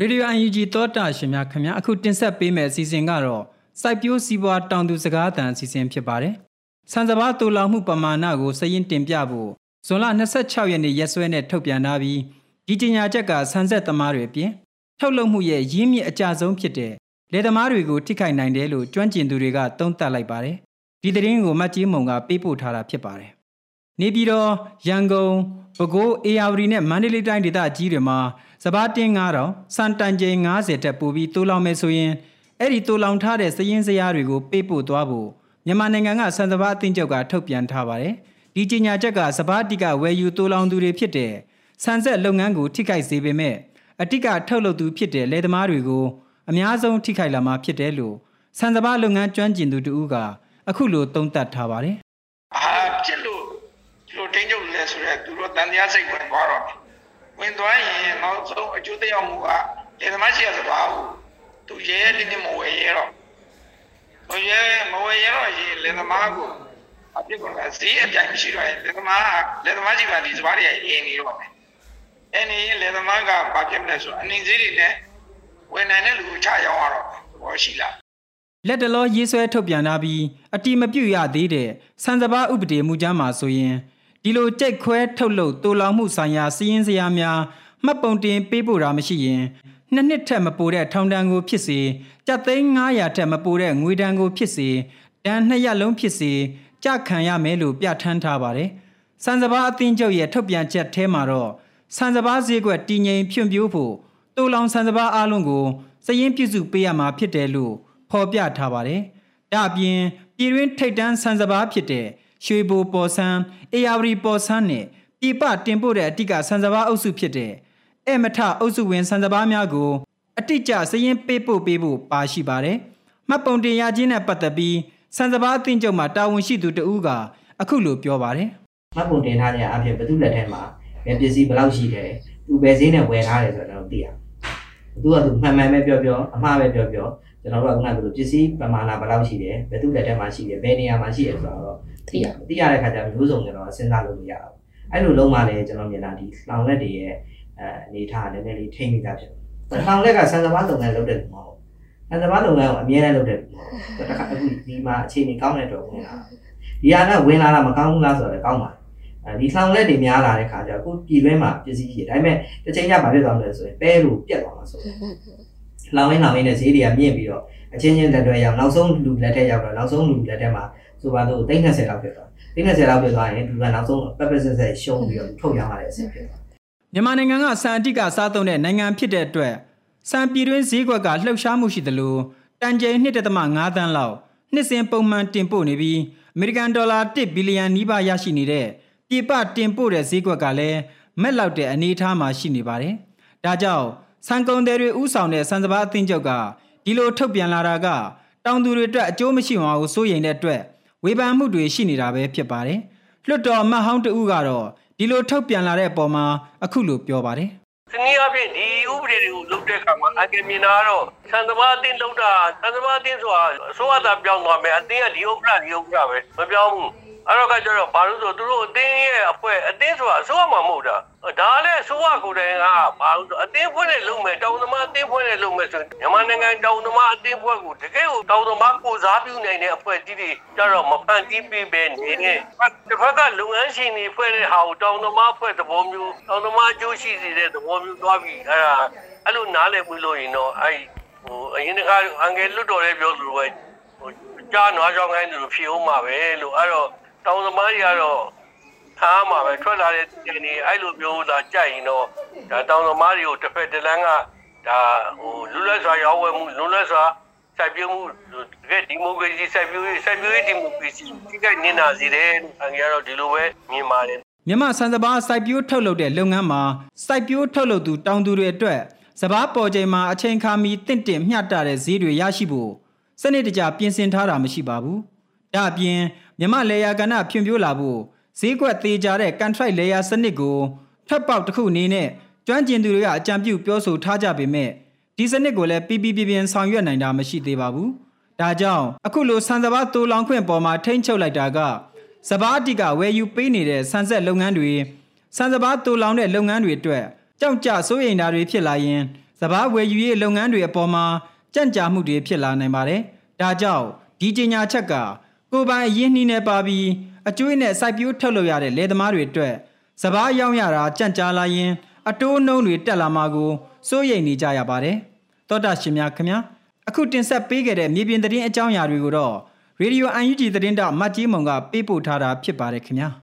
ရေဒီယို UNG သောတာရှင်များခင်ဗျာအခုတင်ဆက်ပေးမယ့်အစီအစဉ်ကတော့စိုက်ပျိုးစီးပွားတောင်သူစကားသံအစီအစဉ်ဖြစ်ပါတယ်။ဆန်စပါးတူလောင်မှုပမာဏကိုစရင်တင်ပြဖို့ဇွန်လ26ရက်နေ့ရက်စွဲနဲ့ထုတ်ပြန်ထားပြီးဒီကြေညာချက်ကဆန်ဆက်သမားတွေအပြင်ထုတ်လုပ်မှုရဲ့ရင်းမြစ်အကြဆုံးဖြစ်တဲ့လယ်သမားတွေကိုထိခိုက်နိုင်တယ်လို့ကျွမ်းကျင်သူတွေကသုံးသပ်လိုက်ပါတယ်။ဒီသတင်းကိုမတ်ကြီးမုံကပေးပို့ထားတာဖြစ်ပါတယ်။ နေပြည်တော်ရန်ကုန်ပဲခူးအေယာဝတီနဲ့မန္တလေးတိုင်းဒေသကြီးတွေမှာစပားတင်း9000စံတန်ချိန်90တက်ပို့ပြီးတိုးလောင်မယ်ဆိုရင်အဲ့ဒီတိုးလောင်ထားတဲ့စည်ရင်းစရာတွေကိုပေးပို့သွားဖို့မြန်မာနိုင်ငံကစံစပားအသင်းချုပ်ကထုတ်ပြန်ထားပါတယ်ဒီကြေညာချက်ကစပားတိကဝယ်ယူတိုးလောင်သူတွေဖြစ်တဲ့ဆန်ဆက်လုပ်ငန်းကိုထိခိုက်စေပေမဲ့အတိကထုတ်လုပ်သူဖြစ်တဲ့လယ်သမားတွေကိုအများဆုံးထိခိုက်လာမှာဖြစ်တယ်လို့ဆန်စပားလုပ်ငန်းကျွမ်းကျင်သူတူကအခုလိုသုံးသပ်ထားပါတယ်အာဖြစ်လို့လို့တင်းကျု ပ်လဲဆိုတော့သူတို့တန်တရားစိတ်ဝင်သွားတော့ဝင်သွားရင်နောက်ဆုံးအကျိုးသက်ရောက်မှုကလယ်သမားရှိရသဘာဝသူရဲရဲတင်းတင်းမဝယ်ရဲတော့မရဲမဝယ်ရဲတော့ရင်လယ်သမားကိုအပြစ်ကဈေးအပြိုင်မရှိတော့ရင်လယ်သမားလယ်သမားကြီးကဒီစပါးတွေအင်းနေတော့မယ်အဲ့ဒီလယ်သမားကဘာဖြစ်မလဲဆိုအနှင်းဈေးတွေနဲ့ဝယ်နိုင်တဲ့လူချရောက်ရတော့ဘောရှိလားလက်တလောရေးဆွဲထုတ်ပြန်လာပြီးအတိမပြုတ်ရသေးတဲ့စံစဘာဥပဒေမူကြမ်းမှာဆိုရင် ဒီလိုကြိတ်ခွဲထုတ်လုပ်တူလောင်မှုဆိုင်ရာစီးရင်စရာများမှတ်ပုံတင်ပေးပို့တာမရှိရင်နှစ်နှစ်ထက်မပိုတဲ့ထောင်ဒဏ်ကိုဖြစ်စေကြက်သိန်း900ထက်မပိုတဲ့ငွေဒဏ်ကိုဖြစ်စေဒဏ်နှစ်ရက်လုံးဖြစ်စေကြခံရမယ်လို့ပြဋ္ဌာန်းထားပါတယ်။စံစဘာအသင်းချုပ်ရဲ့ထုတ်ပြန်ချက်ထဲမှာတော့စံစဘာဈေးကွက်တည်ငြိမ်ဖြွံ့ဖြိုးဖို့တူလောင်စံစဘာအားလုံးကိုစည်ရင်ပြုစုပေးရမှာဖြစ်တယ်လို့ဖော်ပြထားပါတယ်။ဒါအပြင်ပြည်တွင်းထိတ်တန်းစံစဘာဖြစ်တဲ့ ရွှေဘိုပေါ်ဆန်းအေယာဝတီပေါ်ဆန်းနဲ့ပြပတင်ပို့တဲ့အတိကဆန်စဘာအုပ်စုဖြစ်တဲ့အဲမထအုပ်စုဝင်ဆန်စဘာများကိုအတိကျစရင်ပေးပို့ပေးဖို့ပါရှိပါတယ်။မှတ်ပုံတင်ရခြင်းနဲ့ပတ်သက်ပြီးဆန်စဘာအသင်းချုပ်မှတာဝန်ရှိသူတဦးကအခုလိုပြောပါတယ်။မှတ်ပုံတင်ထားတဲ့အဖြစ်ဘသူလက်ထဲမှာဘယ်ပစ္စည်းဘယ်လောက်ရှိတယ်သူဘယ်ဈေးနဲ့ဝယ်ထားတယ်ဆိုတော့သိရ။သူကသူမှန်မှန်ပဲပြောပြောအမှားပဲပြောပြောကျွန်တော်တို့ကခုနကပြောပစ္စည်းပမာဏဘယ်လောက်ရှိတယ်ဘယ်သူလက်ထဲမှာရှိတယ်ဘယ်နေရာမှာရှိတယ်ဆိုတော့ သိရသိရတဲ့ခါကျတော့မျိုးစုံကျွန်တော်စဉ်းစားလို့မရဘူးအဲ့လိုလုံးမှလည်းကျွန်တော်မြင်တာဒီလောင်လက်တွေရဲ့အဲအနေထားနည်းနည်းလေးထိမ့်မိတာဖြစ်တယ်လောင်လက်ကဆန်စပါးလုပ်ငန်းလုပ်တဲ့လူမဟုတ်ဆန်စပါးလုပ်ငန်းကိုအမြဲတမ်းလုပ်တဲ့လူမဟုတ်တခါအခုဒီမှာအခြေအနေကောင်းတဲ့တော့ဝင်လာဒီဟာကဝင်လာတာမကောင်းဘူးလားဆိုတော့ကောင်းပါအဲဒီလောင်လက်တွေများလာတဲ့ခါကျအခုပြည်တွင်းမှာပစ္စည်းရှိတယ်ဒါပေမဲ့တစ်ချိန်ကျဘာဖြစ်သွားမလဲဆိုရင်ပဲလို့ပြတ်သွားမှာဆိုလောင်ရင်းလောင်ရင်းနဲ့ဈေးတွေကမြင့်ပြီးတော့အချင်းချင်းလက်တွေရောက်နောက်ဆုံးလူလက်ထက်ရောက်တော့နောက်ဆုံးလူလက်ထက်မှာ ဆိုပါတော့30လောက်ဖြစ်သွားသိနေ10လောက်ဖြစ်သွားရင်ဒီကနောက်ဆုံးပက်ပက်ဆက်ဆက်ရှုံးပြီးတော့ထုတ်ရရတဲ့အဆင့်ဖြစ်သွားမြန်မာနိုင်ငံကစံအတိကစားသုံးတဲ့နိုင်ငံဖြစ်တဲ့အတွက်စံပြည်တွင်းဈေးကွက်ကလှုပ်ရှားမှုရှိသလိုတန်ချိန်1.5သန်းလောက်နှစ်စဉ်ပုံမှန်တင်ပို့နေပြီးအမေရိကန်ဒေါ်လာ1ဘီလီယံနီးပါးရရှိနေတဲ့ပြည်ပတင်ပို့တဲ့ဈေးကွက်ကလည်းမက်လောက်တဲ့အနေအထားမှာရှိနေပါတယ်။ဒါကြောင့်စံကုန်တွေဥဆောင်တဲ့စံစဘာအသင်းချုပ်ကဒီလိုထုတ်ပြန်လာတာကတောင်သူတွေအတွက်အကျိုးမရှိမှာကိုစိုးရိမ်တဲ့အတွက် ဝေဖန်မှုတွေရှိနေတာပဲဖြစ်ပါတယ်။လွှတ်တော်မတ်ဟောင်းတဦးကတော့ဒီလိုထုတ်ပြန်လာတဲ့အပေါ်မှာအခုလိုပြောပါတယ်။ဒီနည်းအားဖြင့်ဒီဥပဒေတွေကိုလုပ်တဲ့အခါမှာအကယ်မြင်တာကတော့သံသမာအတင်းလုပ်တာသံသမာအတင်းဆိုတာအစိုးရသားပြောင်းသွားမယ်အတင်းကဒီဥပဒေဒီဥပဒေပဲမပြောင်းဘူး အဲ့တော့ကကျတော့ဘာလို့ဆိုသူတို့အတင်းရဲ့အဖွဲ့အတင်းဆိုတာအစိုးရမှမဟုတ်တာဒါလည်းအစိုးရကိုယ်တိုင်ကဘာလို့ဆိုအတင်းဖွဲ့နဲ့လုပ်မယ်တောင်သမားအတင်းဖွဲ့နဲ့လုပ်မယ်ဆိုမြန်မာနိုင်ငံတောင်သမားအတင်းဖွဲ့ကိုတကယ်ကိုတောင်သမားကိုစားပြုနိုင်တဲ့အဖွဲ့ကြီးတွေကျတော့မဖန်တီးပေးပဲနေနေတစ်ဖက်ကလုပ်ငန်းရှင်တွေဖွဲ့တဲ့ဟာကိုတောင်သမားဖွဲ့သဘောမျိုးတောင်သမားအကျိုးရှိစေတဲ့သဘောမျိုးသွားပြီးအဲ့ဒါအဲ့လိုနားလည်ပြီးလို့ရင်တော့အဲ့ဟိုအရင်ကအင်္ဂလိပ်လွတ်တော်လေးပြောလို့ပဲဟိုကြားနွားကြောင်းခိုင်းတယ်လို့ဖြေအောင်မှာပဲလို့အဲ့တော့ တောင်သမားတွေကတော့ထားမှာပဲထွက်လာတဲ့တင်နေအဲ့လိုမျိုးလာကြိုက်ရင်တော့ဒါတောင်သမားတွေကိုတစ်ဖက်တစ်လမ်းကဒါဟိုလူလက်စွာရောင်းဝယ်မှုလူလက်စွာစိုက်ပျိုးမှုတကယ်ဒီမိုကရေစီစိုက်ပျိုးရေးစိုက်ပျိုးရေးဒီမိုကရေစီဒီကနင်းနာစီတယ်အငယ်ကတော့ဒီလိုပဲမြင်ပါတယ်မြန်မာစံစဘာစိုက်ပျိုးထုတ်လုပ်တဲ့လုပ်ငန်းမှာစိုက်ပျိုးထုတ်လုပ်သူတောင်သူတွေအတွက်စဘာပေါ်ချိန်မှာအချိန်ခါမီတင့်တင်မျှတတဲ့ဈေးတွေရရှိဖို့စနစ်တကျပြင်ဆင်ထားတာမရှိပါဘူး။ဒါအပြင် မြမလေယာကဏ္ဍဖြွံ့ဖြိုးလာဖို့ဈေးကွက်သေးကြတဲ့ contract layer စနစ်ကိုထပ်ပေါက်တစ်ခုအနေနဲ့ကျွမ်းကျင်သူတွေကအကြံပြုပြောဆိုထားကြပေမဲ့ဒီစနစ်ကိုလည်းပြပြပြပြဆောင်ရွက်နိုင်တာမရှိသေးပါဘူး။ဒါကြောင့်အခုလိုဆန်စပါးတူလောင်ခွင့်ပေါ်မှာထိမ့်ချုပ်လိုက်တာကစပါးအတိကဝယ်ယူပေးနေတဲ့ဆန်ဆက်လုပ်ငန်းတွေဆန်စပါးတူလောင်တဲ့လုပ်ငန်းတွေအတွက်ကြောက်ကြစိုးရိမ်တာတွေဖြစ်လာရင်စဘာဝယ်ယူရေးလုပ်ငန်းတွေအပေါ်မှာကြန့်ကြာမှုတွေဖြစ်လာနိုင်ပါတယ်။ဒါကြောင့်ဒီကြေညာချက်က ကိုပိုင်အရင်နှီးနေပါပြီးအကျွေးနဲ့စိုက်ပျိုးထုတ်လုပ်ရတဲ့လယ်သမားတွေအတွက်စဘာရောင်းရတာကြန့်ကြာလာရင် အတိုးနှုံးတွေတက်လာမှာကိုစိုးရိမ်နေကြရပါတယ်။သောတာရှင်များခင်ဗျာအခုတင်ဆက်ပေးခဲ့တဲ့မြေပြင်သတင်းအကြောင်းအရာတွေကိုတော့ရေဒီယို UNG သတင်းတောက်မတ်ကြီးမုံကပေးပို့ထားတာဖြစ်ပါတယ်ခင်ဗျာ။